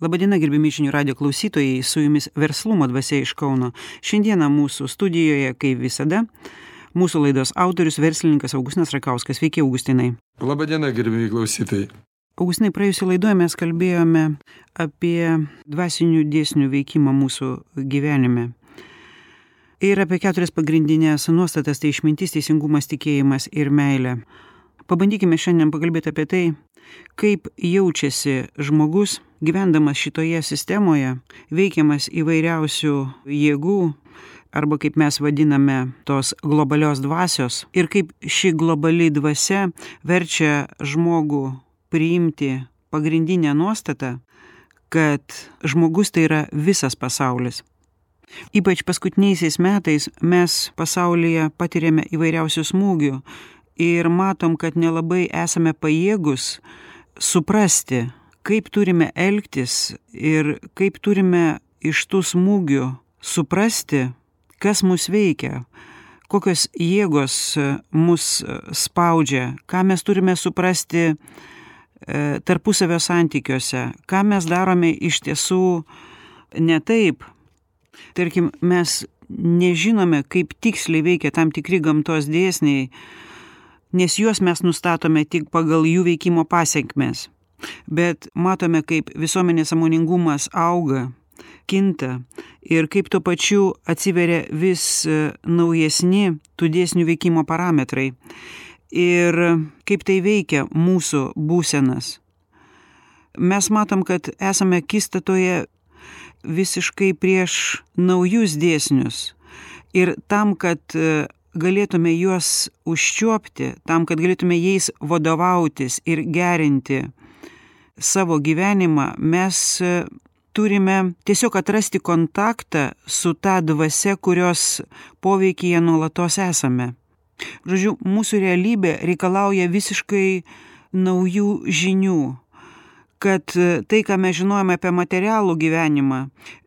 Labadiena, gerbimi žinių radio klausytojai, su jumis verslumo dvasia iš Kauno. Šiandieną mūsų studijoje, kaip visada, mūsų laidos autorius verslininkas Augustinas Rakauskas. Sveiki, Augustinai. Labadiena, gerbimi klausytojai. Augustinai, praėjusią laidoje mes kalbėjome apie dvasinių dėsnių veikimą mūsų gyvenime. Ir apie keturias pagrindinės nuostatas - tai išmintis, teisingumas, tikėjimas ir meilė. Pabandykime šiandien pakalbėti apie tai, kaip jaučiasi žmogus gyvendamas šitoje sistemoje, veikiamas įvairiausių jėgų, arba kaip mes vadiname tos globalios dvasios, ir kaip ši globali dvasia verčia žmogų priimti pagrindinę nuostatą, kad žmogus tai yra visas pasaulis. Ypač paskutiniaisiais metais mes pasaulyje patiriame įvairiausių smūgių ir matom, kad nelabai esame pajėgus suprasti, kaip turime elgtis ir kaip turime iš tų smūgių suprasti, kas mus veikia, kokios jėgos mus spaudžia, ką mes turime suprasti e, tarpusavio santykiuose, ką mes darome iš tiesų ne taip. Tarkim, mes nežinome, kaip tiksliai veikia tam tikri gamtos dėsniai, nes juos mes nustatome tik pagal jų veikimo pasiekmes bet matome kaip visuomenės sąmoningumas auga kinta ir kaip tuo pačiu atsiveria vis e, naujesni tų dėsnių veikimo parametrai ir kaip tai veikia mūsų būsenas. Mes matom, kad esame kistatoje visiškai prieš naujus dėsnius. Ir tam, kad e, galėtume juos užčiuopti, tam, kad galėtume jais vadovautis ir gerinti savo gyvenimą mes e, turime tiesiog atrasti kontaktą su ta dvasia, kurios poveikyje nuolatos esame. Žodžiu, mūsų realybė reikalauja visiškai naujų žinių, kad e, tai, ką mes žinojame apie materialų gyvenimą,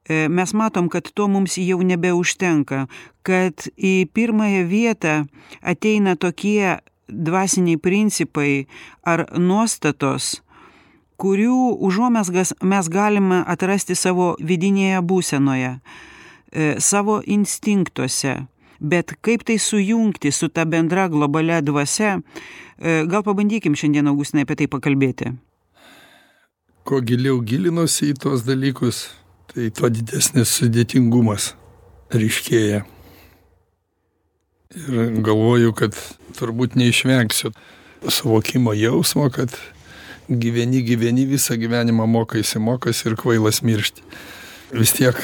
e, mes matom, kad to mums jau nebeužtenka, kad į pirmąją vietą ateina tokie dvasiniai principai ar nuostatos, kurių užuomazgas mes galime atrasti savo vidinėje būsenoje, e, savo instinktuose. Bet kaip tai sujungti su ta bendra globalia dvasia, e, gal pabandykim šiandien Augustinai apie tai pakalbėti. Kuo giliau gilinuosi į tuos dalykus, tai tuo didesnis sudėtingumas ryškėja. Ir galvoju, kad turbūt neišvengsiu suvokimo jausmo, kad gyveni, gyveni visą gyvenimą mokaisi, mokaisi ir kvailas miršti. Vis tiek,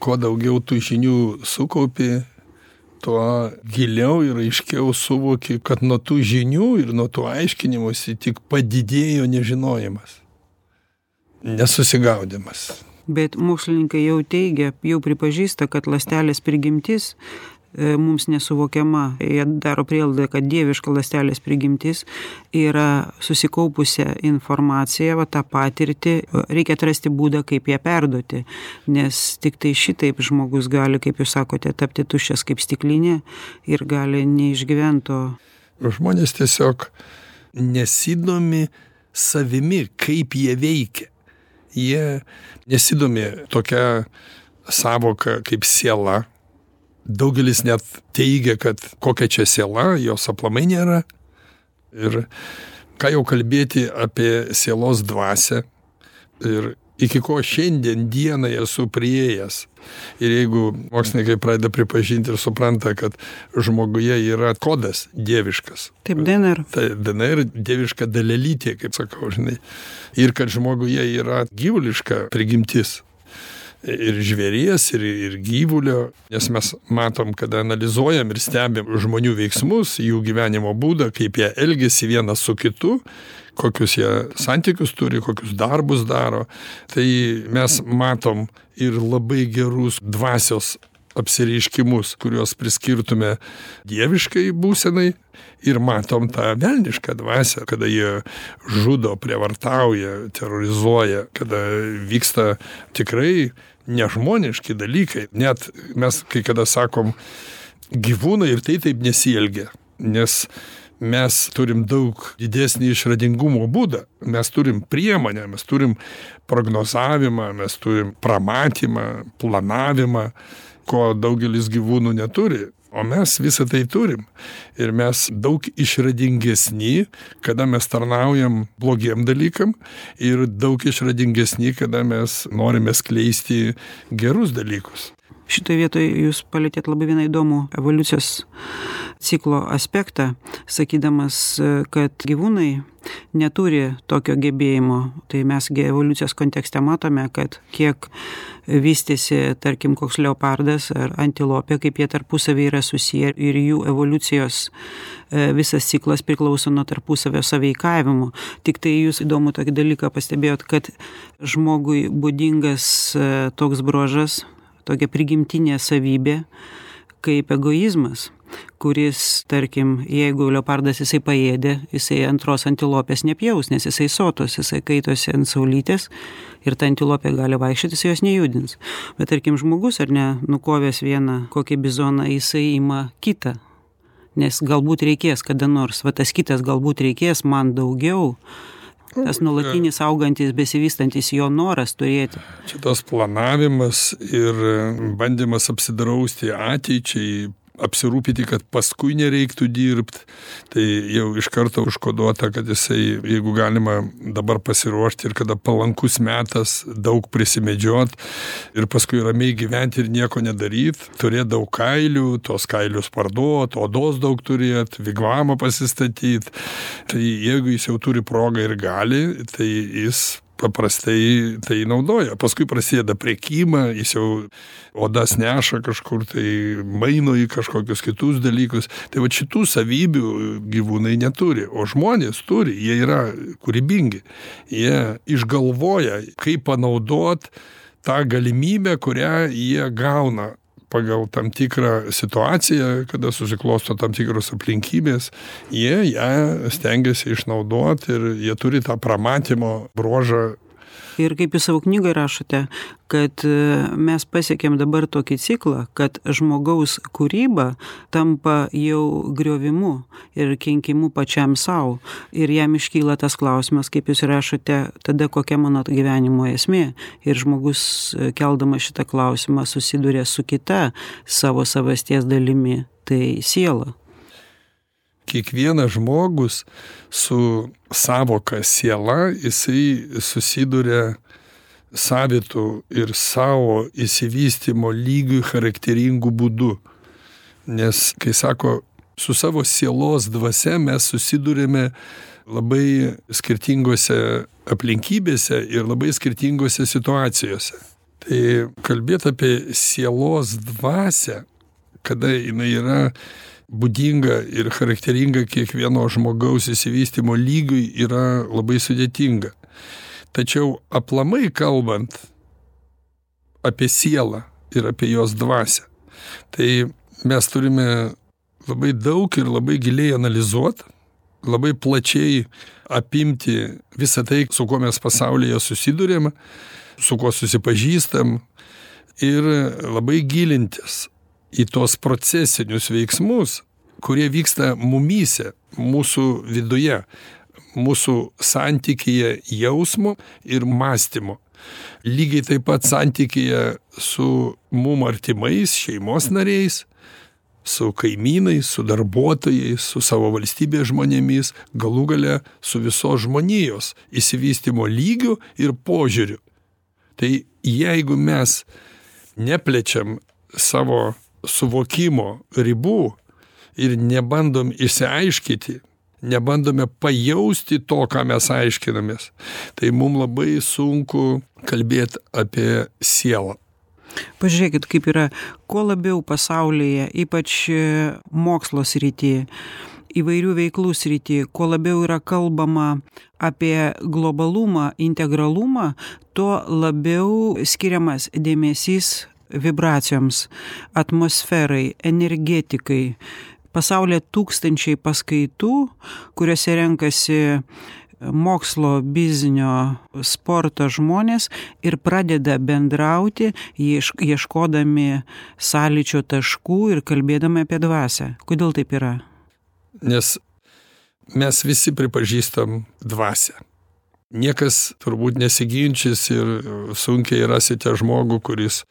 kuo daugiau tų žinių sukaupi, tuo giliau ir aiškiau suvoki, kad nuo tų žinių ir nuo tų aiškinimuose tik padidėjo nežinojimas, nesusigaudimas. Bet mokslininkai jau teigia, jau pripažįsta, kad lastelės prigimtis mums nesuvokiama. Jie daro prielaidą, kad dieviška lastelės prigimtis yra susikaupusią informaciją, va, tą patirtį, reikia atrasti būdą, kaip ją perduoti, nes tik tai šitaip žmogus gali, kaip jūs sakote, tapti tuščias kaip stiklinė ir gali neišgyvento. Žmonės tiesiog nesidomi savimi, kaip jie veikia. Jie nesidomi tokia savoka kaip siela, daugelis net teigia, kad kokia čia siela, jos aplamai nėra. Ir ką jau kalbėti apie sielos dvasę ir iki ko šiandien dienai esu prieėjęs. Ir jeigu mokslininkai pradeda pripažinti ir supranta, kad žmoguje yra kodas dieviškas. Taip, DNR. Tai DNR dieviška dalelytė, kaip sakau, žinai. Ir kad žmoguje yra gyvuliška prigimtis ir žvėries, ir, ir gyvulio, nes mes matom, kada analizuojam ir stebim žmonių veiksmus, jų gyvenimo būdą, kaip jie elgesi vienas su kitu, kokius jie santykius turi, kokius darbus daro, tai mes matom ir labai gerus dvasios apsireiškimus, kuriuos priskirtume dieviškai būsenai ir matom tą velnišką dvasę, kada jie žudo, prievartauja, terrorizuoja, kada vyksta tikrai nežmoniški dalykai. Net mes kai kada sakom, gyvūnai ir tai taip nesielgia. Nes mes turim daug didesnį išradingumo būdą mes turim priemonę mes turim prognozavimą mes turim pramatymą planavimą ko daugelis gyvūnų neturi o mes visa tai turim. Ir mes daug išradingesni kada mes tarnaujam blogiem dalykam ir daug išradingesni kada mes norime skleisti gerus dalykus šitoj vietoj jūs palietėt labai vieną įdomų evoliucijos ciklo aspektą sakydamas kad gyvūnai neturi tokio gebėjimo. Tai mes gi evoliucijos kontekste matome kad kiek vystėsi tarkim koks leopardas ar antilopė kaip jie tarpusavy yra susiję ir jų evoliucijos visas ciklas priklauso nuo tarpusavio sąveikavimo. Tiktai jūs įdomų tokį dalyką pastebėjot kad žmogui būdingas toks bruožas tokia prigimtinė savybė kaip egoizmas kuris tarkim jeigu leopardas jisai paėdė jisai antros antilopės nepjaus nes jisai sotus jisai kaitosi ant saulytės ir ta antilopė gali vaikščiot jisai jos nejudins. Bet tarkim žmogus ar ne nukovęs vieną kokį bizoną jisai ima kitą nes galbūt reikės kada nors va tas kitas galbūt reikės man daugiau tas nuolatinis augantis besivystantis jo noras turėti. Čia tas planavimas ir bandymas apsidrausti ateičiai apsirūpyti kad paskui nereiktų dirbt tai jau iš karto užkoduota kad jisai jeigu galima dabar pasiruošti ir kada palankus metas daug prisimedžiot ir paskui ramiai gyvent ir nieko nedaryt turėt daug kailių tuos kailius parduot odos daug turėt vigvamą pasistatyt tai jeigu jis jau turi progą ir gali tai jis paprastai tai naudoja. Paskui prasideda prekyba jis jau odas neša kažkur tai maino į kažkokius kitus dalykus. Tai vat šitų savybių gyvūnai neturi o žmonės turi jie yra kūrybingi. Jie išgalvoja kaip panaudot tą galimybę kurią jie gauna pagal tam tikrą situaciją kada susiklosto tam tikros aplinkybės jie ją stengiasi išnaudot ir jie turi tą pramatymo bruožą ir kaip jūs savo knygoj rašote kad mes pasiekėm dabar tokį ciklą kad žmogaus kūryba tampa jau griovimu ir kenkimu pačiam sau. Ir jam iškyla tas klausimas kaip jūs rašote tada kokia mano gyvenimo esmė? Ir žmogus keldamas šitą klausimą susiduria su kita savo savasties dalimi tai siela kiekvienas žmogus su sąvoka siela jisai susiduria savitu ir savo išsivystymo lygiui charakteringu būdu. Nes kai sako su savo sielos dvasia mes susiduriame labai skirtingose aplinkybėse ir labai skirtingose situacijose. Tai kalbėt apie sielos dvasią kada jinai yra būdinga ir charakteringa kiekvieno žmogaus išsivystymo lygiui yra labai sudėtinga. Tačiau aplamai kalbant apie sielą ir apie jos dvasią tai mes turime labai daug ir labai giliai analizuot labai plačiai apimti visa tai su kuo mes pasaulyje susiduriam su kuo susipažįstam ir labai gilintis į tuos procesinius veiksmus kurie vyksta mumyse mūsų viduje mūsų santykyje jausmo ir mąstymo. Lygiai taip pat santykyje su mum artimais šeimos nariais su kaimynais su darbuotojais su savo valstybės žmonėmis galų gale su visos žmonijos išsivystymo lygiu ir požiūriu. Tai jeigu mes neplečiam savo suvokimo ribų ir nebandom išsiaiškiti nebandome pajausti to ką mes aiškinamės tai mum labai sunku kalbėt apie sielą. Pažiūrėkit kaip yra kuo labiau pasaulyje ypač mokslo srity įvairių veiklų srity kuo labiau yra kalbama apie globalumą integralumą tuo labiau skiriamas dėmesys vibracijoms atmosferai energetikai. Pasaulyje tūkstančiai paskaitų kuriose renkasi mokslo biznio sporto žmonės ir pradeda bendrauti ieš ieškodami sąlyčio taškų ir kalbėdami apie dvasią kodėl taip yra? Nes mes visi pripažįstam dvasią. Niekas turbūt nesiginčys ir sunkiai rasite žmogų, kuris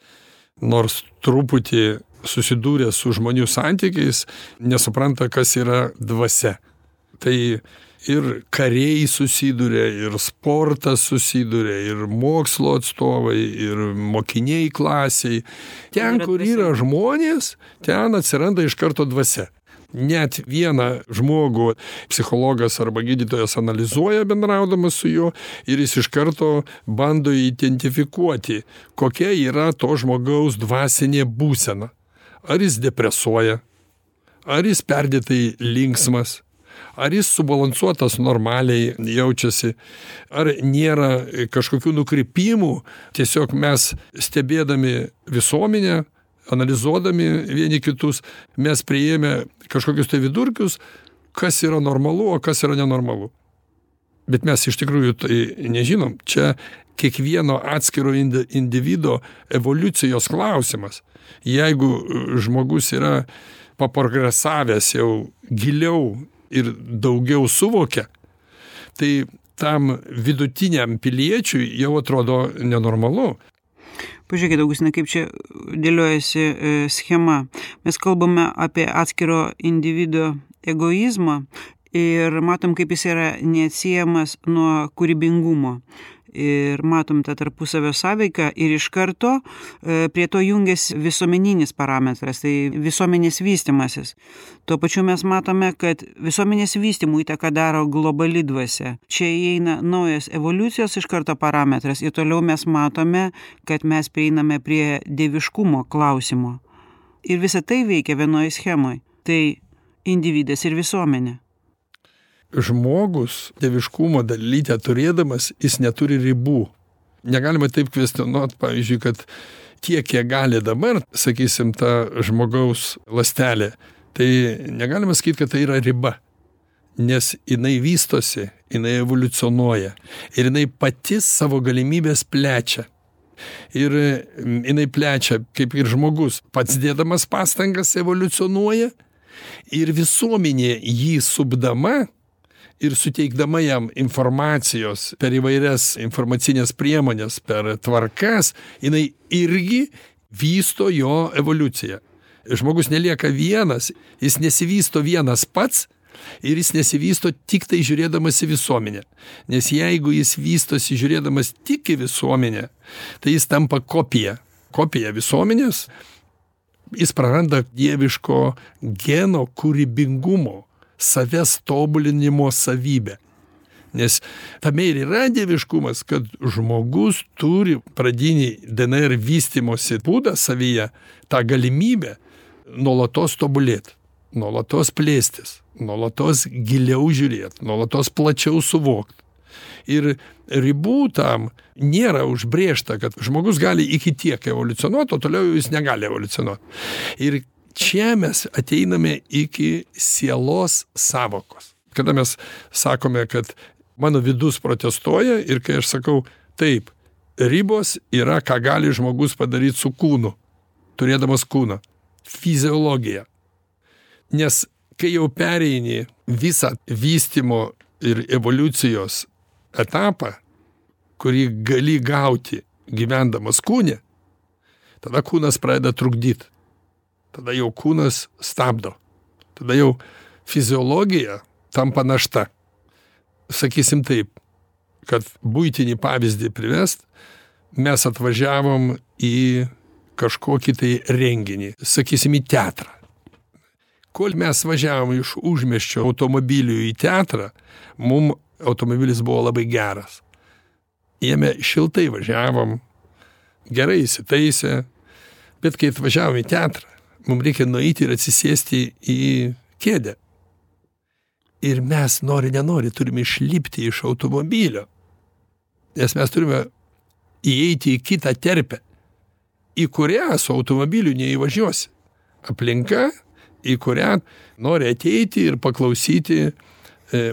nors truputį susidūrė su žmonių santykiais, nesupranta, kas yra dvasia. Tai ir kariai susiduria, ir sportas susiduria, ir mokslo atstovai, ir mokiniai klasiai. Ten, kur yra žmonės, ten atsiranda iš karto dvasia net vieną žmogų psichologas arba gydytojas analizuoja bendraudamas su juo ir jis iš karto bando identifikuoti, kokia yra to žmogaus dvasinė būsena. Ar jis depresuoja, ar jis perdėtai linksmas, ar jis subalansuotas normaliai jaučiasi, ar nėra kažkokių nukrypimų, tiesiog mes stebėdami visuomenę, analizuodami vieni kitus, mes prieėmė kažkokius tai vidurkius, kas yra normalu, o kas yra nenormalu. Bet mes iš tikrųjų tai nežinom. Čia kiekvieno atskiro individo evoliucijos klausimas. Jeigu žmogus yra paprogresavęs jau giliau ir daugiau suvokia, tai tam vidutiniam piliečiui jau atrodo nenormalu. Pažiūrėkite, Augustinai, kaip čia dėliojasi e, schema. Mes kalbame apie atskiro individo egoizmą ir matom, kaip jis yra neatsiejamas nuo kūrybingumo ir matom tą tarpusavio sąveiką ir iš karto e, prie to jungiasi visuomeninis parametras tai visuomenės vystymasis tuo pačiu mes matome kad visuomenės vystymui įtaką daro globali dvasia. Čia įeina naujas evoliucijos iš karto parametras ir toliau mes matome kad mes prieiname prie dieviškumo klausimo. Ir visa tai veikia vienoj schemoj tai individas ir visuomenė žmogus dieviškumo dalytę turėdamas, jis neturi ribų. Negalima taip kvestionuoti, pavyzdžiui, kad tiek, kiek gali dabar, sakysim, ta žmogaus lastelė, tai negalima sakyti, kad tai yra riba. Nes jinai vystosi, jinai evoliucionuoja ir jinai pati savo galimybės plečia. Ir jinai plečia, kaip ir žmogus, pats dėdamas pastangas evoliucionuoja ir visuomenė jį subdama ir suteikdama jam informacijos per įvairias informacines priemones, per tvarkas, jinai irgi vysto jo evoliuciją. Žmogus nelieka vienas, jis nesivysto vienas pats ir jis nesivysto tik tai žiūrėdamas į visuomenę. Nes jeigu jis vystosi žiūrėdamas tik į visuomenę, tai jis tampa kopija. Kopija visuomenės, jis praranda dieviško geno kūrybingumo savęs tobulinimo savybę. Nes tame ir yra dieviškumas, kad žmogus turi pradinį DNR vystimosi būdą savyje, tą galimybę nuolatos tobulėti, nuolatos plėstis, nuolatos giliau žiūrėti, nuolatos plačiau suvokti. Ir ribų tam nėra užbriešta, kad žmogus gali iki tiek evoliucionuoti, o toliau jis negali evoliucionuoti. Ir čia mes ateiname iki sielos savokos. Kada mes sakome, kad mano vidus protestuoja ir kai aš sakau, taip, ribos yra, ką gali žmogus padaryti su kūnu, turėdamas kūną. Fiziologija. Nes kai jau pereini visą vystimo ir evoliucijos etapą, kurį gali gauti gyvendamas kūne, tada kūnas pradeda trukdyti tada jau kūnas stabdo. Tada jau fiziologija tampa našta. Sakysim taip, kad būtinį pavyzdį privest, mes atvažiavom į kažkokį tai renginį, sakysim, į teatrą. Kol mes važiavom iš užmeščio automobilių į teatrą, mum automobilis buvo labai geras. Jame šiltai važiavom, gerai įsitaisę, bet kai atvažiavom į teatrą, mum reikia nueiti ir atsisėsti į kėdę. Ir mes, nori, nenori, turime išlipti iš automobilio. Nes mes turime įeiti į kitą terpę, į kurią su automobiliu neįvažiuosi. Aplinka, į kurią nori ateiti ir paklausyti e,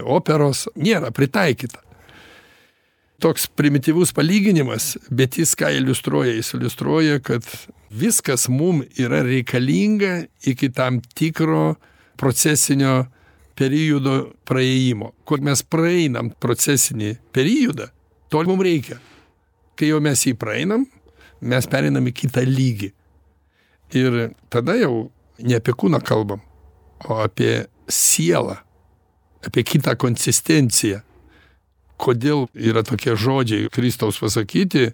operos, nėra pritaikyta toks primityvus palyginimas, bet jis ką iliustruoja? Jis iliustruoja, kad viskas mum yra reikalinga iki tam tikro procesinio periodo praėjimo. Kur mes praeinam procesinį periodą, tol mums reikia. Kai jau mes jį praeinam, mes pereinam į kitą lygį. Ir tada jau ne apie kūną kalbam, o apie sielą, apie kitą konsistenciją. Kodėl yra tokie žodžiai Kristaus pasakyti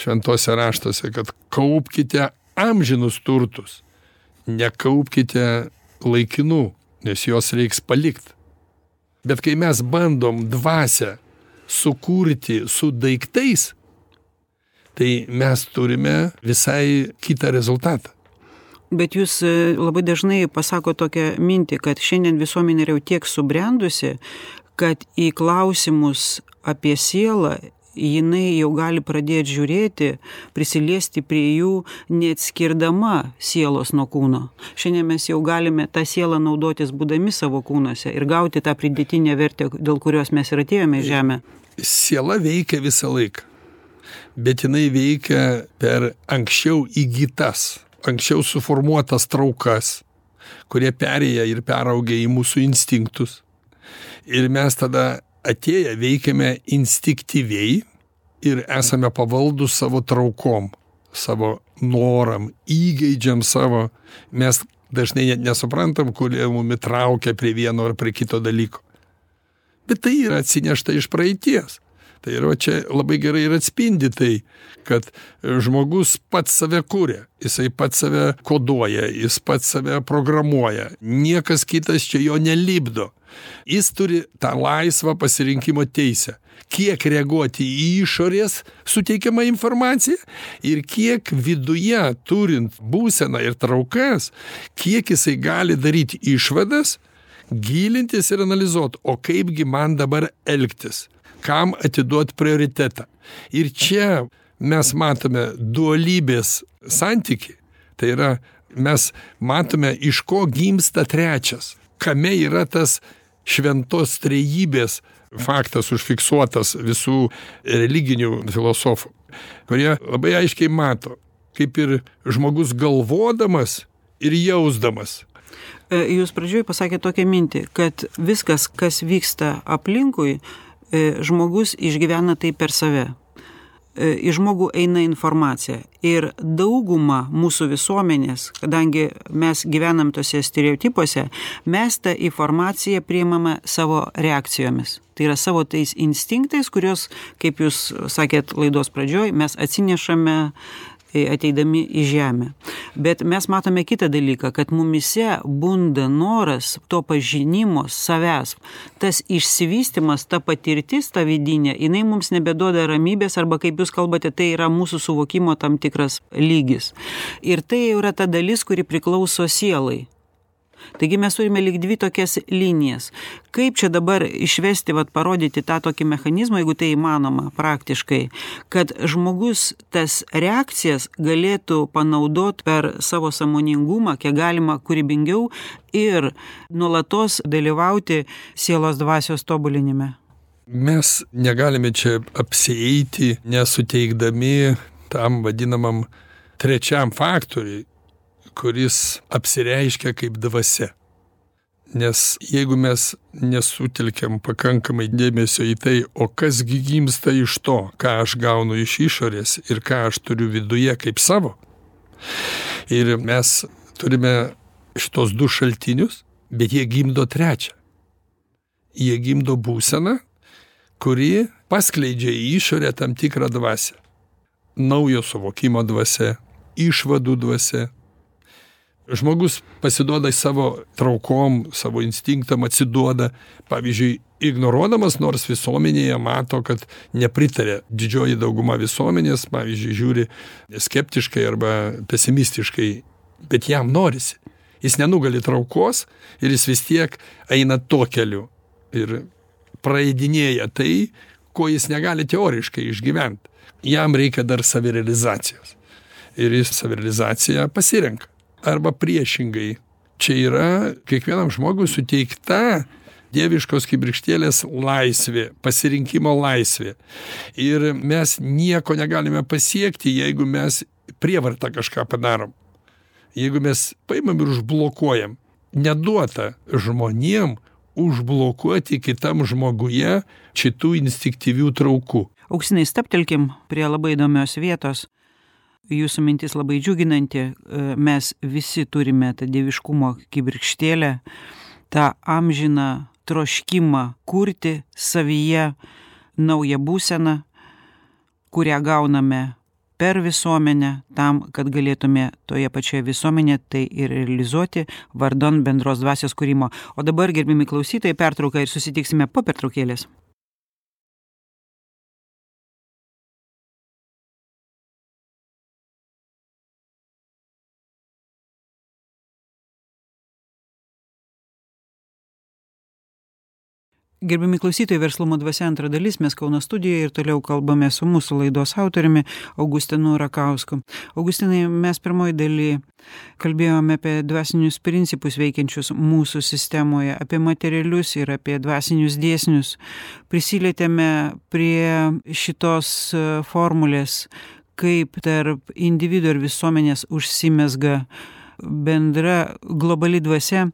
šventose raštuose, kad kaupkite amžinus turtus, nekaupkite laikinų, nes juos reiks palikti. Bet kai mes bandom dvasę sukurti su daiktais, tai mes turime visai kitą rezultatą. Bet jūs e, labai dažnai pasako tokią mintį, kad šiandien visuomenė yra jau tiek subrendusi, kad į klausimus apie sielą jinai jau gali pradėti žiūrėti, prisiliesti prie jų, neatskirdama sielos nuo kūno. Šiandien mes jau galime tą sielą naudotis būdami savo kūnuose ir gauti tą pridėtinę vertę, dėl kurios mes ir atėjome į žemę. Siela veikia visą laiką, bet jinai veikia per anksčiau įgytas, anksčiau suformuotas traukas, kurie perėja ir peraugia į mūsų instinktus. Ir mes tada atėję veikiame instinktyviai ir esame pavaldus savo traukom, savo noram, įgeidžiam savo, mes dažnai net nesuprantam, kurie mumi traukia prie vieno ar prie kito dalyko. Bet tai yra atsinešta iš praeities. Tai yra čia labai gerai ir atspindi tai, kad žmogus pats save kūrė, jisai pats save koduoja, jis pats save programuoja, niekas kitas čia jo nelipdo. Jis turi tą laisvą pasirinkimo teisę. Kiek reaguoti į išorės suteikiamą informaciją ir kiek viduje turint būseną ir traukas, kiek jisai gali daryti išvadas, gilintis ir analizuoti, o kaipgi man dabar elgtis, kam atiduoti prioritetą. Ir čia mes matome dualybės santyki. Tai yra, mes matome, iš ko gimsta trečias, kame yra tas šventos trejybės faktas užfiksuotas visų religinių filosofų, kurie labai aiškiai mato, kaip ir žmogus galvodamas ir jausdamas. E, jūs pradžioj pasakėte tokią mintį, kad viskas, kas vyksta aplinkui, žmogus išgyvena tai per save. E, į žmogų eina informacija. Ir dauguma mūsų visuomenės, kadangi mes gyvenam tose stereotipuose, mes tą informaciją priimame savo reakcijomis. Tai yra savo tais instinktais, kurios, kaip jūs sakėt laidos pradžioj, mes atsinešame ateidami į žemę. Bet mes matome kitą dalyką, kad mumise bunda noras to pažinimo savęs. Tas išsivystimas, ta patirtis, ta vidinė, jinai mums nebeduoda ramybės arba, kaip jūs kalbate, tai yra mūsų suvokimo tam tikras lygis. Ir tai yra ta dalis, kuri priklauso sielai. Taigi mes turime lyg dvi tokias linijas. Kaip čia dabar išvesti, vat, parodyti tą tokį mechanizmą, jeigu tai įmanoma praktiškai, kad žmogus tas reakcijas galėtų panaudoti per savo samoningumą, kiek galima kūrybingiau ir nuolatos dalyvauti sielos dvasios tobulinime. Mes negalime čia apsieiti nesuteikdami tam vadinamam trečiam faktoriui kuris apsireiškia kaip dvasia. Nes jeigu mes nesutelkiam pakankamai dėmesio į tai, o kasgi gimsta iš to, ką aš gaunu iš išorės ir ką aš turiu viduje kaip savo, ir mes turime šitos du šaltinius, bet jie gimdo trečią. Jie gimdo būseną, kuri paskleidžia į išorę tam tikrą dvasę. Naujo suvokimo dvasia, išvadų dvasia, žmogus pasiduoda savo traukom savo instinktam atsiduoda. Pavyzdžiui ignoruodamas nors visuomenėje mato kad nepritaria didžioji dauguma visuomenės pavyzdžiui žiūri skeptiškai arba pesimistiškai bet jam norisi. Jis nenugali traukos ir jis vis tiek eina tuo keliu ir praeidinėja tai ko jis negali teoriškai išgyvent. Jam reikia dar savirealizacijos. Ir jis savirealizaciją pasirenka arba priešingai. Čia yra kiekvienam žmogui suteikta dieviškos kibirkštėlės laisvė, pasirinkimo laisvė. Ir mes nieko negalime pasiekti, jeigu mes prievartą kažką padarom. Jeigu mes paimam ir užblokuojam, neduota žmonėm užblokuoti kitam žmoguje šitų instinktyvių traukų. Auksinai staptelkim prie labai įdomios vietos. Jūsų mintis labai džiuginanti. Mes visi turime tą dieviškumo kibirkštėlę, tą amžiną troškimą kurti savyje naują būseną, kurią gauname per visuomenę tam, kad galėtume toje pačioje visuomenėje tai ir realizuoti vardon bendros dvasios kūrimo. O dabar, gerbimi klausytojai, pertrauka ir susitiksime po pertraukėlės. Gerbimi klausytojai, verslumo dvasia antra dalis, mes Kauno studijoje ir toliau kalbame su mūsų laidos autoriumi Augustinu Rakausku. Augustinai, mes pirmoji daly kalbėjome apie dvasinius principus veikiančius mūsų sistemoje, apie materialius ir apie dvasinius dėsnius. Prisilietėme prie šitos formulės, kaip tarp individuo ir visuomenės užsimesga bendra globali dvasia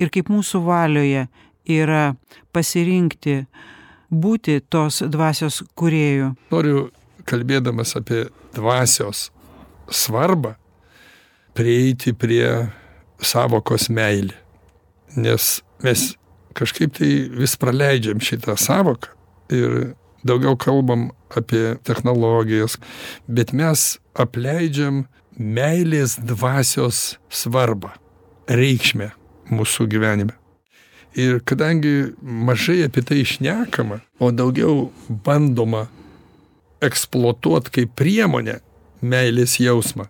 ir kaip mūsų valioje yra pasirinkti būti tos dvasios kūrėjų. Noriu, kalbėdamas apie dvasios svarbą, prieiti prie savokos meilė. Nes mes kažkaip tai vis praleidžiam šitą savoką ir daugiau kalbam apie technologijas, bet mes apleidžiam meilės dvasios svarbą, reikšmę mūsų gyvenime. Ir kadangi mažai apie tai išnekama, o daugiau bandoma eksploatuoti kaip priemonę meilės jausmą,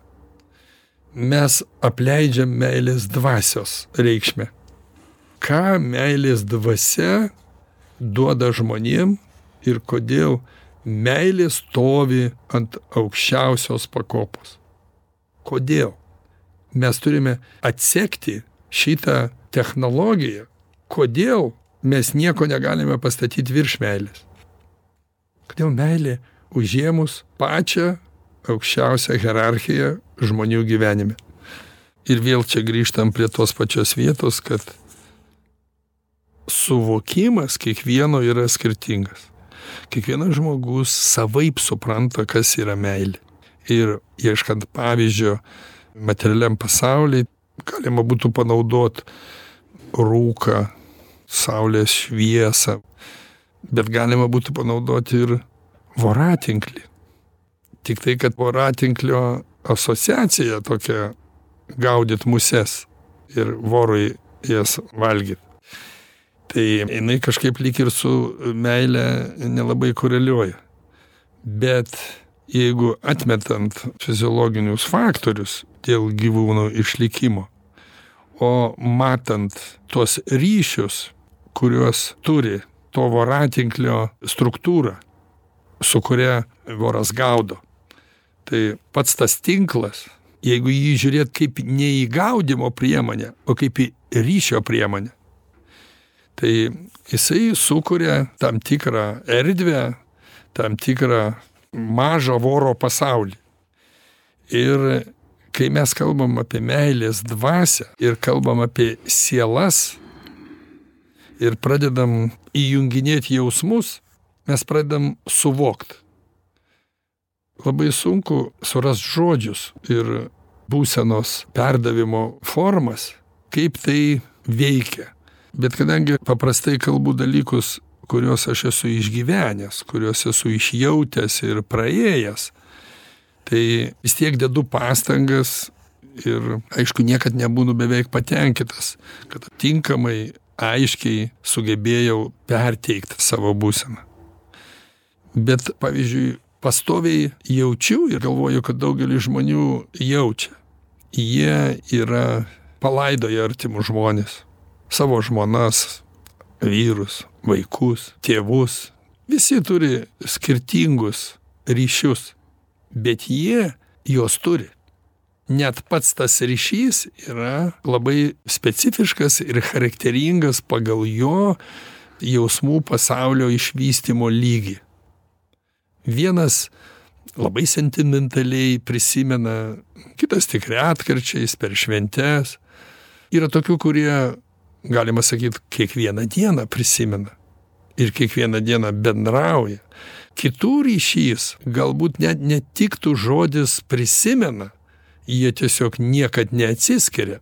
mes apleidžiam meilės dvasios reikšmę. Ką meilės dvasia duoda žmonėm ir kodėl meilė stovi ant aukščiausios pakopos. Kodėl? Mes turime atsekti šitą technologiją kodėl mes nieko negalime pastatyti virš meilės. Kodėl meilė užėmus pačią aukščiausią hierarchiją žmonių gyvenime. Ir vėl čia grįžtam prie tos pačios vietos, kad suvokimas kiekvieno yra skirtingas. Kiekvienas žmogus savaip supranta, kas yra meilė. Ir ieškant pavyzdžio materialiam pasauliui, galima būtų panaudoti rūką, saulės šviesą, bet galima būtų panaudoti ir voratinklį. Tik tai, kad voratinklio asociacija tokia gaudyt muses ir vorui jas valgyti. Tai jinai kažkaip lyg ir su meile nelabai koreliuoja. Bet jeigu atmetant fiziologinius faktorius dėl gyvūnų išlikimo, o matant tuos ryšius kuriuos turi to voratinklio struktūra, su kuria voras gaudo. Tai pats tas tinklas, jeigu jį žiūrėt kaip ne į gaudimo priemonę, o kaip į ryšio priemonę, tai jisai sukuria tam tikrą erdvę, tam tikrą mažą voro pasaulį. Ir kai mes kalbam apie meilės dvasę ir kalbam apie sielas, ir pradedam įjunginėti jausmus, mes pradedam suvokt. Labai sunku surast žodžius ir būsenos perdavimo formas, kaip tai veikia. Bet kadangi paprastai kalbu dalykus, kuriuos aš esu išgyvenęs, kuriuos esu išjautęs ir praėjęs, tai vis tiek dedu pastangas ir aišku niekad nebūnu beveik patenkintas, kad tinkamai aiškiai sugebėjau perteikt savo būseną. Bet, pavyzdžiui, pastoviai jaučiu ir galvoju, kad daugelis žmonių jaučia. Jie yra palaidoję artimus žmonės. Savo žmonas, vyrus, vaikus, tėvus. Visi turi skirtingus ryšius, bet jie juos turi net pats tas ryšys yra labai specifiškas ir charakteringas pagal jo jausmų pasaulio išvystymo lygį. Vienas labai sentimentaliai prisimena, kitas tik retkarčiais per šventes. Yra tokių, kurie galima sakyt, kiekvieną dieną prisimena ir kiekvieną dieną bendrauja. Kitų ryšys galbūt net netiktų žodis prisimena, jie tiesiog niekad neatsiskiria.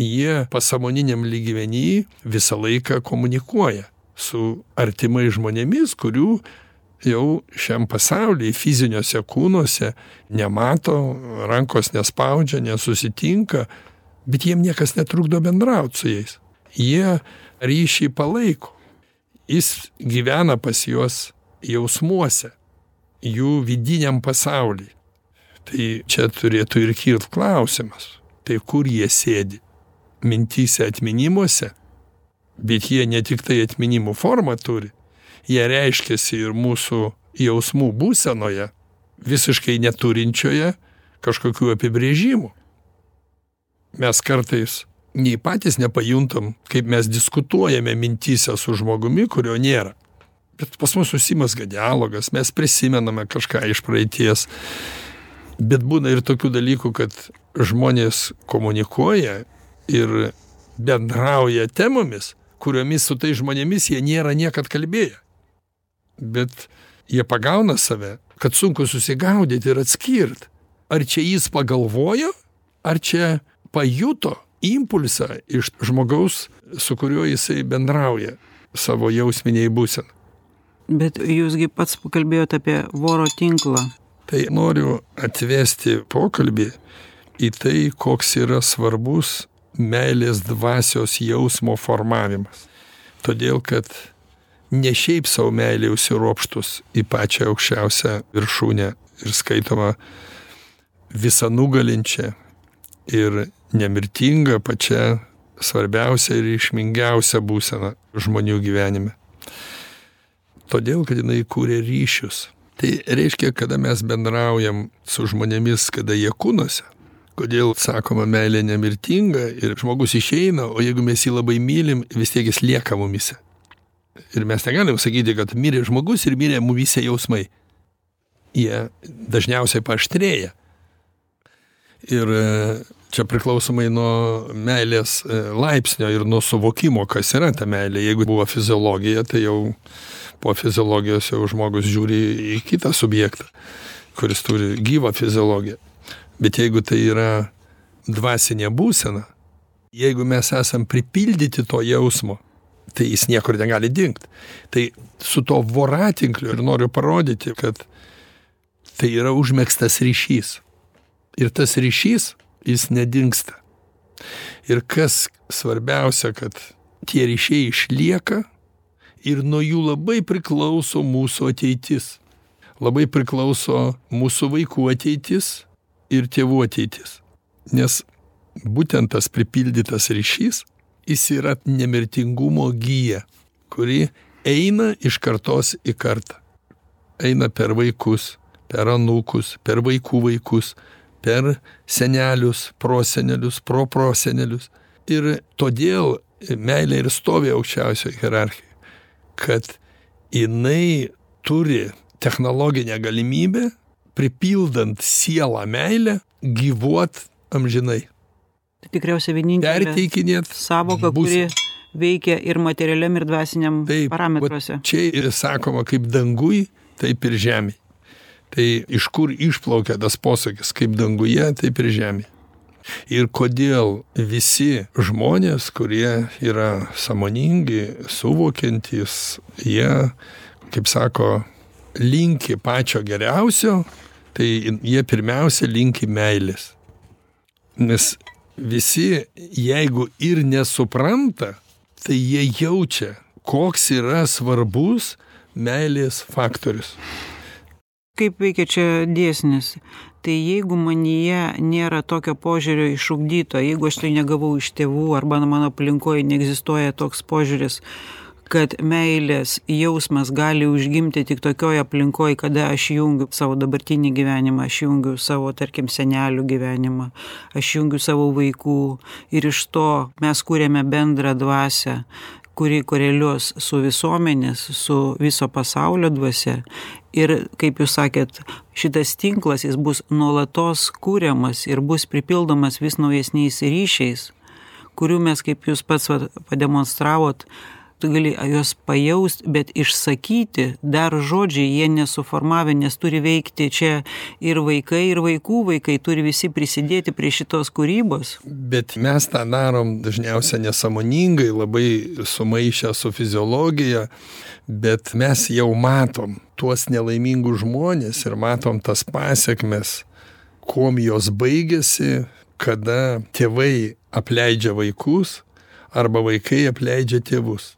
Jie pasamoniniam lygmenį visą laiką komunikuoja su artimai žmonėmis, kurių jau šiam pasaulyje fiziniuose kūnuose nemato, rankos nespaudžia, nesusitinka, bet jiem niekas netrukdo bendrauti su jais. Jie ryšį palaiko. Jis gyvena pas juos jausmuose, jų vidiniam pasaulyje. Tai čia turėtų ir kilt klausimas, tai kur jie sėdi? Mintyse atminimuose, bet jie ne tik tai atminimų formą turi, jie reiškiasi ir mūsų jausmų būsenoje, visiškai neturinčioje kažkokių apibrėžimų. Mes kartais nei patys nepajuntam, kaip mes diskutuojame mintyse su žmogumi, kurio nėra. Bet pas mus susimasga dialogas, mes prisimename kažką iš praeities. Bet būna ir tokių dalykų, kad žmonės komunikuoja ir bendrauja temomis, kuriomis su tai žmonėmis jie nėra niekad kalbėję. Bet jie pagauna save, kad sunku susigaudyti ir atskirti, ar čia jis pagalvojo, ar čia pajuto impulsą iš žmogaus, su kuriuo jisai bendrauja savo jausminiai būsenai. Bet jūsgi pats pakalbėjote apie voro tinklą. Tai noriu atvesti pokalbį į tai, koks yra svarbus meilės dvasios jausmo formavimas. Todėl, kad ne šiaip savo meilė užsiropštus į pačią aukščiausią viršūnę ir skaitoma visą nugalinčią ir nemirtinga pačia svarbiausia ir išmingiausia būsena žmonių gyvenime todėl kad jinai kūrė ryšius tai reiškia kada mes bendraujam su žmonėmis kada jie kūnuose kodėl sakoma meilė nemirtinga ir žmogus išeina o jeigu mes jį labai mylim vis tiek jis lieka mumyse. Ir mes negalim sakyti kad mirė žmogus ir mirė mumyse jausmai. Jie dažniausiai paaštrėja. Ir e, čia priklausomai nuo meilės e, laipsnio ir nuo suvokimo kas yra ta meilė. Jeigu buvo fiziologija tai jau po fiziologijos jau žmogus žiūri į kitą subjektą, kuris turi gyvą fiziologiją. Bet jeigu tai yra dvasinė būsena, jeigu mes esam pripildyti to jausmo, tai jis niekur negali dingti. Tai su to voratinkliu ir noriu parodyti, kad tai yra užmėgstas ryšys. Ir tas ryšys, jis nedingsta. Ir kas svarbiausia, kad tie ryšiai išlieka ir nuo jų labai priklauso mūsų ateitis. Labai priklauso mūsų vaikų ateitis ir tėvų ateitis. Nes būtent tas pripildytas ryšys, jis yra nemirtingumo gyja, kuri eina iš kartos į kartą. Eina per vaikus, per anūkus, per vaikų vaikus, per senelius, prosenelius, proprosenelius. Ir todėl meilė ir stovi aukščiausioje hierarchijoje kad jinai turi technologinę galimybę pripildant sielą meilę gyvuot amžinai. Tai tikriausiai vienintelė Perteikinėt savoka, kuri veikia ir materialiam, ir dvasiniam taip, parametruose. Čia ir sakoma, kaip dangui, taip ir žemė. Tai iš kur išplaukia tas posakis, kaip danguje, taip ir žemė ir kodėl visi žmonės, kurie yra samoningi, suvokiantys, jie, kaip sako, linki pačio geriausio, tai jie pirmiausia linki meilės. Nes visi, jeigu ir nesupranta, tai jie jaučia, koks yra svarbus meilės faktorius. Kaip veikia čia dėsnis? tai jeigu manyje nėra tokio požiūrio išugdyto jeigu aš tai negavau iš tėvų arba mano aplinkoj neegzistuoja toks požiūris kad meilės jausmas gali užgimti tik tokioj aplinkoj kada aš jungiu savo dabartinį gyvenimą aš jungiu savo tarkim senelių gyvenimą aš jungiu savo vaikų ir iš to mes kuriame bendrą dvasią kuri koreliuos su visuomenės su viso pasaulio dvasia ir kaip jūs sakėt šitas tinklas jis bus nuolatos kuriamas ir bus pripildomas vis naujesniais ryšiais kurių mes, kaip jūs pats pademonstravot, tu gali juos pajaust, bet išsakyti dar žodžiai jie nesuformavę, nes turi veikti čia ir vaikai, ir vaikų vaikai, turi visi prisidėti prie šitos kūrybos. Bet mes tą darom dažniausiai nesamoningai, labai sumaišę su fiziologija, bet mes jau matom tuos nelaimingus žmonės ir matom tas pasiekmes, kuom jos baigėsi, kada tėvai apleidžia vaikus arba vaikai apleidžia tėvus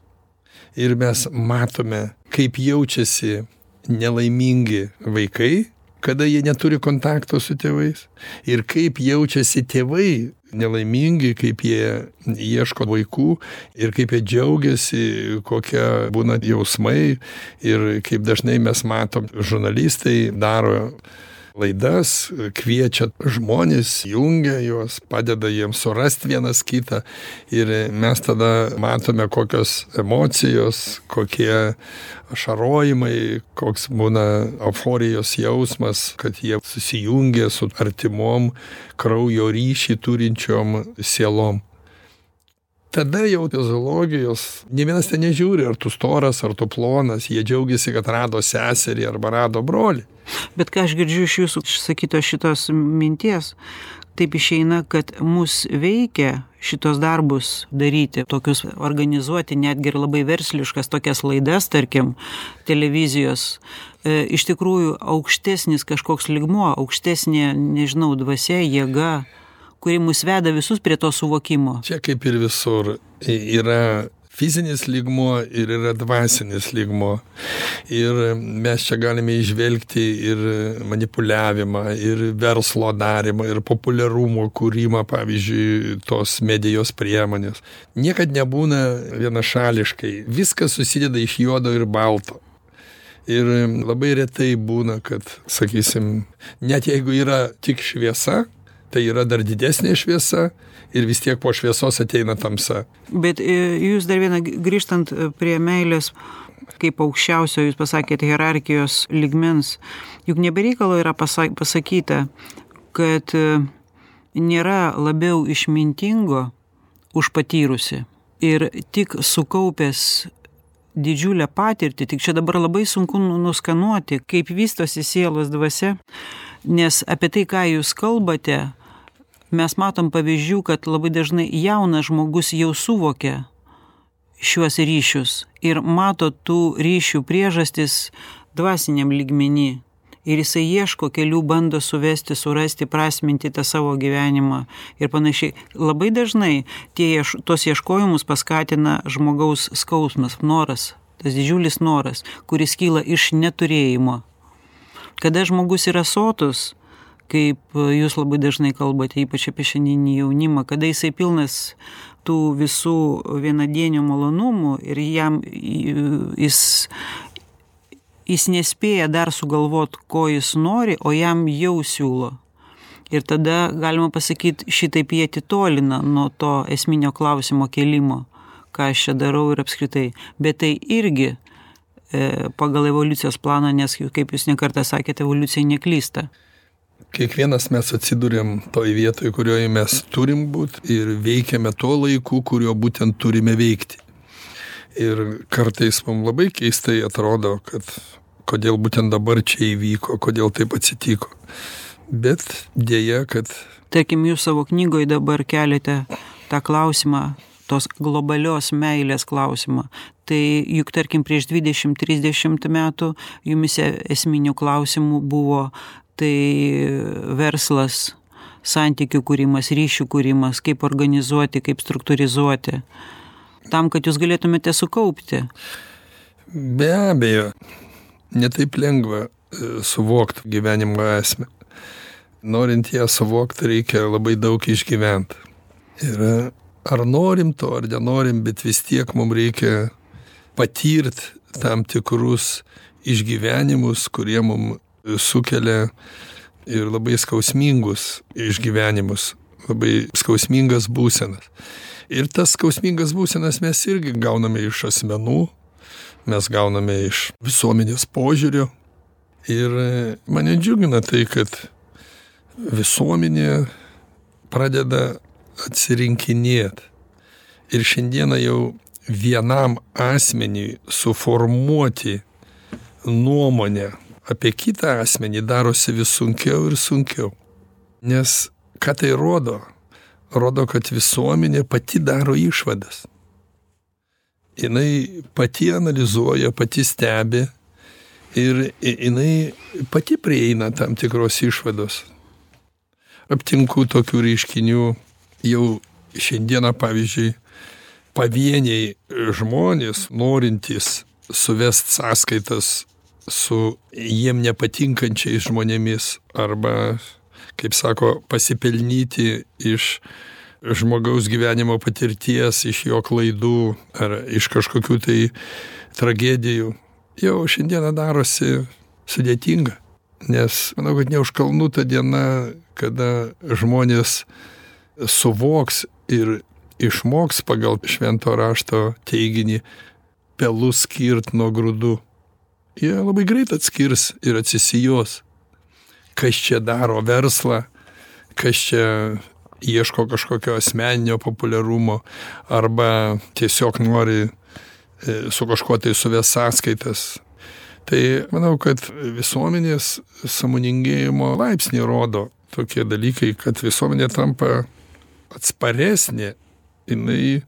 ir mes matome, kaip jaučiasi nelaimingi vaikai, kada jie neturi kontakto su tėvais ir kaip jaučiasi tėvai nelaimingi, kaip jie ieško vaikų ir kaip jie džiaugiasi, kokie būna jausmai ir kaip dažnai mes matom, žurnalistai daro laidas, kviečia žmonės, jungia juos, padeda jiems surasti vienas kitą. Ir mes tada matome, kokios emocijos, kokie ašarojimai, koks būna euforijos jausmas, kad jie susijungia su artimom kraujo ryšį turinčiom sielom tada jau fiziologijos nė vienas ten nežiūri ar tu storas ar tu plonas jie džiaugiasi kad rado seserį arba rado brolį Bet ką aš girdžiu iš jūsų išsakytos šitos minties, taip išeina, kad mus veikia šitos darbus daryti, tokius organizuoti, netgi ir labai versliškas tokias laidas, tarkim, televizijos. E, iš tikrųjų, aukštesnis kažkoks ligmuo, aukštesnė, nežinau, dvasia, jėga, kuri mus veda visus prie to suvokimo. Čia kaip ir visur yra fizinis lygmuo ir yra dvasinis lygmuo. Ir mes čia galime išvelgti ir manipuliavimą, ir verslo darimą, ir populiarumo kūrimą, pavyzdžiui, tos medijos priemonės. Niekad nebūna vienašališkai. Viskas susideda iš juodo ir balto. Ir labai retai būna, kad, sakysim, net jeigu yra tik šviesa, tai yra dar didesnė šviesa ir vis tiek po šviesos ateina tamsa. Bet e, jūs dar vieną grįžtant e, prie meilės, kaip aukščiausio, jūs pasakėte, hierarchijos ligmens, juk nebereikalo yra pasakyta, kad e, nėra labiau išmintingo už patyrusi. Ir tik sukaupęs didžiulę patirtį, tik čia dabar labai sunku nu, nuskanuoti, kaip vystosi sielos dvasia, nes apie tai, ką jūs kalbate, mes matom pavyzdžių, kad labai dažnai jaunas žmogus jau suvokia šiuos ryšius ir mato tų ryšių priežastis dvasiniam lygmenį. Ir jisai ieško kelių, bando suvesti, surasti, prasminti tą savo gyvenimą ir panašiai. Labai dažnai tie, tos ieškojimus paskatina žmogaus skausmas, noras, tas didžiulis noras, kuris kyla iš neturėjimo. Kada žmogus yra sotus, kaip e, jūs labai dažnai kalbate, ypač apie šiandieninį jaunimą, kada jisai pilnas tų visų vienadienių malonumų ir jam jis, jis nespėja dar sugalvot, ko jis nori, o jam jau siūlo. Ir tada galima pasakyti, šitaip jie atitolina nuo to esminio klausimo kelimo, ką aš čia darau ir apskritai. Bet tai irgi e, pagal evoliucijos planą, nes, kaip jūs nekartą sakėte, evoliucija neklysta kiekvienas mes atsiduriam toj vietoj kurioj mes turim būt ir veikiame tuo laiku kuriuo būtent turime veikti. Ir kartais mum labai keistai atrodo kad kodėl būtent dabar čia įvyko kodėl taip atsitiko. Bet deja kad tarkim jūs savo knygoj dabar keliate tą klausimą tos globalios meilės klausimą. Tai juk tarkim prieš dvidešim trisdešimt metų jumyse esminių klausimų buvo tai verslas, santykių kūrimas, ryšių kūrimas, kaip organizuoti, kaip struktūrizuoti, tam, kad jūs galėtumėte sukaupti. Be abejo, netaip lengva e, suvokti gyvenimo esmę. Norint ją suvokti, reikia labai daug išgyventi. Ir ar norim to, ar nenorim, bet vis tiek mums reikia patirti tam tikrus išgyvenimus, kurie mums sukelia ir labai skausmingus išgyvenimus, labai skausmingas būsenas. Ir tas skausmingas būsenas mes irgi gauname iš asmenų, mes gauname iš visuomenės požiūrio. Ir mane džiugina tai, kad visuomenė pradeda atsirinkinėti Ir šiandieną jau vienam asmeniui suformuoti nuomonę apie kitą asmenį darosi vis sunkiau ir sunkiau. Nes ką tai rodo? Rodo, kad visuomenė pati daro išvadas. Jis pati analizuoja, pati stebi ir jinai pati prieina tam tikros išvados. Aptinku tokių reiškinių jau šiandieną, pavyzdžiui, pavieniai žmonės, norintys suvest sąskaitas su jiem nepatinkančiais žmonėmis arba, kaip sako, pasipelnyti iš žmogaus gyvenimo patirties, iš jo klaidų ar iš kažkokių tai tragedijų, jau šiandieną darosi sudėtinga. Nes manau, kad neužkalnų ta diena, kada žmonės suvoks ir išmoks pagal švento rašto teiginį pelus skirt nuo grūdų jie labai greit atskirs ir atsisijos, kas čia daro verslą, kas čia ieško kažkokio asmeninio populiarumo arba tiesiog nori e, su kažkuo tai suvės sąskaitas. Tai manau, kad visuomenės samoningėjimo laipsnį rodo tokie dalykai, kad visuomenė tampa atsparesnė, jinai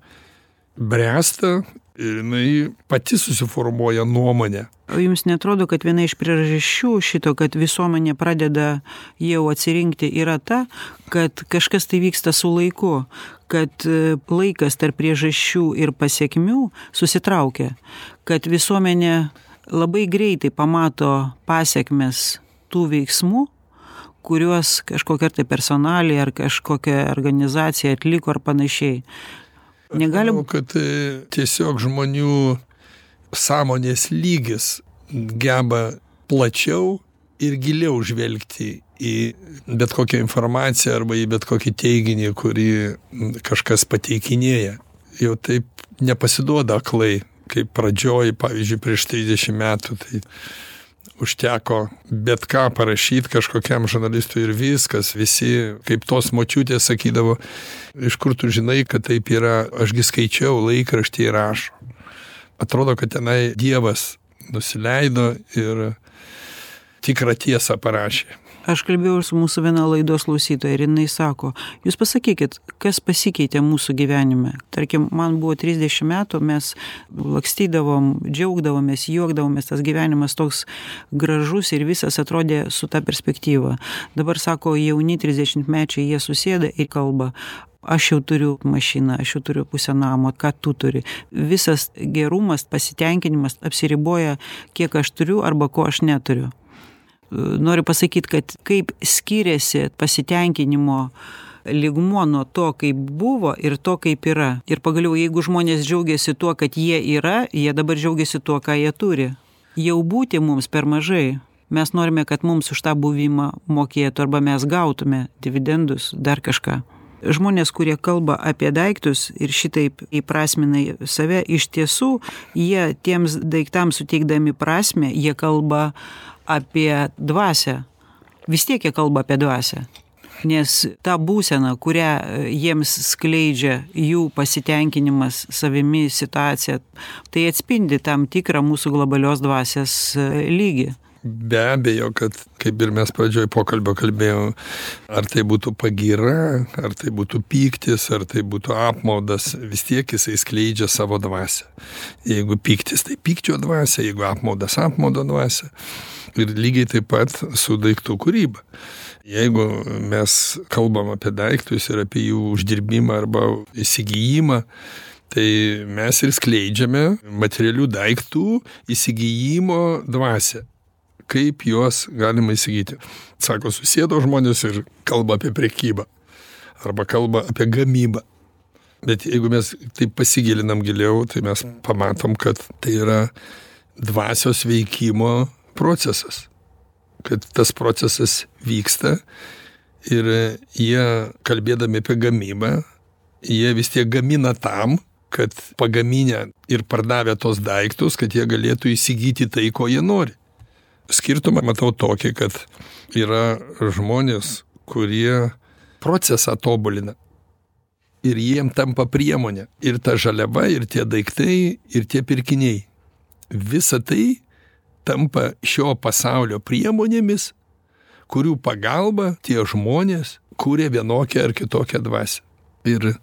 bręsta ir jinai pati susiformuoja nuomonę o jums neatrodo kad viena iš priežasčių šito kad visuomenė pradeda jau atsirinkti yra ta kad kažkas tai vyksta su laiku kad e, laikas tarp priežasčių ir pasekmių susitraukia kad visuomenė labai greitai pamato pasekmes tų veiksmų kuriuos kažkokia tai personalija ar kažkokia organizacija atliko ar panašiai negali būt kad e, tiesiog žmonių sąmonės lygis geba plačiau ir giliau žvelgti į bet kokią informaciją arba į bet kokį teiginį, kurį kažkas pateikinėja. Jau taip nepasiduoda aklai, kaip pradžioj, pavyzdžiui, prieš 30 metų. Tai užteko bet ką parašyti kažkokiam žurnalistui ir viskas, visi, kaip tos močiutės sakydavo, iš kur tu žinai, kad taip yra, ašgi skaičiau laikraštį ir rašo atrodo, kad tenai Dievas nusileido ir tikrą tiesą parašė. Aš kalbėjau su mūsų viena laidos klausytoja ir jinai sako, jūs pasakykit, kas pasikeitė mūsų gyvenime. Tarkim, man buvo 30 metų, mes lakstydavom, džiaugdavomės, juokdavomės, tas gyvenimas toks gražus ir visas atrodė su ta perspektyva. Dabar sako, jauni 30 mečiai, jie susėda ir kalba, aš jau turiu mašiną aš jau turiu pusę namo ką tu turi visas gerumas pasitenkinimas apsiriboja kiek aš turiu arba ko aš neturiu noriu pasakyt kad kaip skiriasi pasitenkinimo lygmuo nuo to kaip buvo ir to kaip yra. Ir pagaliau jeigu žmonės džiaugiasi tuo kad jie yra jie dabar džiaugiasi tuo ką jie turi. Jau būti mums per mažai. Mes norime kad mums už tą buvimą mokėtų arba mes gautume dividendus dar kažką žmonės kurie kalba apie daiktus ir šitaip įprasmina save iš tiesų jie tiems daiktams suteikdami prasmę jie kalba apie dvasią vis tiek jie kalba apie dvasią nes ta būsena kurią jiems skleidžia jų pasitenkinimas savimi situacija tai atspindi tam tikrą mūsų globalios dvasios lygį be abejo kad kaip ir mes pradžioj pokalbio kalbėjom ar tai būtų pagyra ar tai būtų pyktis ar tai būtų apmaudas vis tiek jisai skleidžia savo dvasią. Jeigu pyktis tai pykčio dvasia jeigu apmaudas apmaudo dvasia ir lygiai taip pat su daiktų kūryba. Jeigu mes kalbam apie daiktus ir apie jų uždirbimą arba įsigijimą tai mes ir skleidžiame materialių daiktų įsigijimo dvasią kaip juos galima įsigyti. Sako, susėdo žmonės ir kalba apie prekybą arba kalba apie gamybą. Bet jeigu mes taip pasigilinam giliau, tai mes pamatom, kad tai yra dvasios veikimo procesas. Kad tas procesas vyksta ir jie, kalbėdami apie gamybą, jie vis tiek gamina tam, kad pagaminę ir pardavę tos daiktus, kad jie galėtų įsigyti tai, ko jie nori skirtumą matau tokį kad yra žmonės kurie procesą tobulina ir jiem tampa priemonė. Ir ta žaliava, ir tie daiktai, ir tie pirkiniai. Visa tai tampa šio pasaulio priemonėmis, kurių pagalba tie žmonės kūrė vienokią ar kitokią dvasę. Ir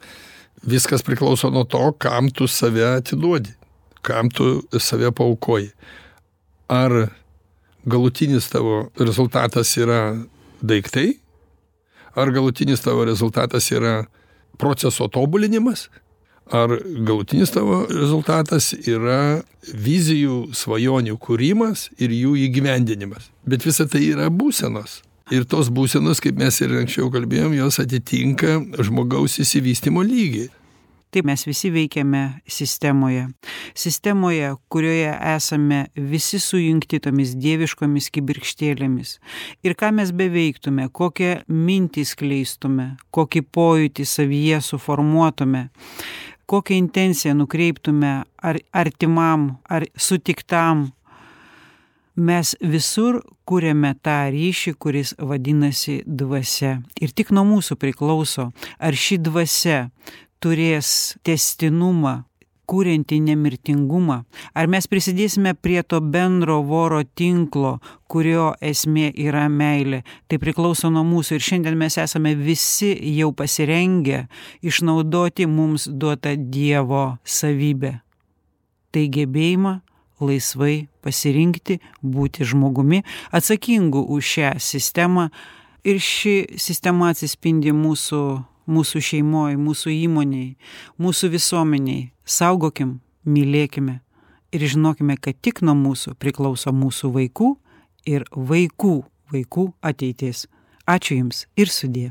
viskas priklauso nuo to, kam tu save atiduodi, kam tu save paukoji. Ar galutinis tavo rezultatas yra daiktai, ar galutinis tavo rezultatas yra proceso tobulinimas, ar galutinis tavo rezultatas yra vizijų, svajonių kūrimas ir jų įgyvendinimas. Bet visa tai yra būsenos. Ir tos būsenos, kaip mes ir anksčiau kalbėjom, jos atitinka žmogaus įsivystimo lygį. Taip mes visi veikiame sistemoje. Sistemoje, kurioje esame visi sujungti tomis dieviškomis kibirkštėlėmis. Ir ką mes beveiktume, kokią mintį skleistume, kokį pojūtį savyje suformuotume, kokią intenciją nukreiptume ar artimam, ar sutiktam, mes visur kūrėme tą ryšį, kuris vadinasi dvasia. Ir tik nuo mūsų priklauso, ar ši dvasia turės testinumą, kūrenti nemirtingumą, ar mes prisidėsime prie to bendro voro tinklo, kurio esmė yra meilė. Tai priklauso nuo mūsų ir šiandien mes esame visi jau pasirengę išnaudoti mums duotą Dievo savybę. Tai gebėjimą laisvai pasirinkti būti žmogumi atsakingu už šią sistemą ir ši sistema atsispindi mūsų mūsų šeimoj, mūsų įmoniai, mūsų visuomeniai. Saugokim, mylėkime ir žinokime, kad tik nuo mūsų priklauso mūsų vaikų ir vaikų vaikų ateitis. Ačiū Jums ir sudė.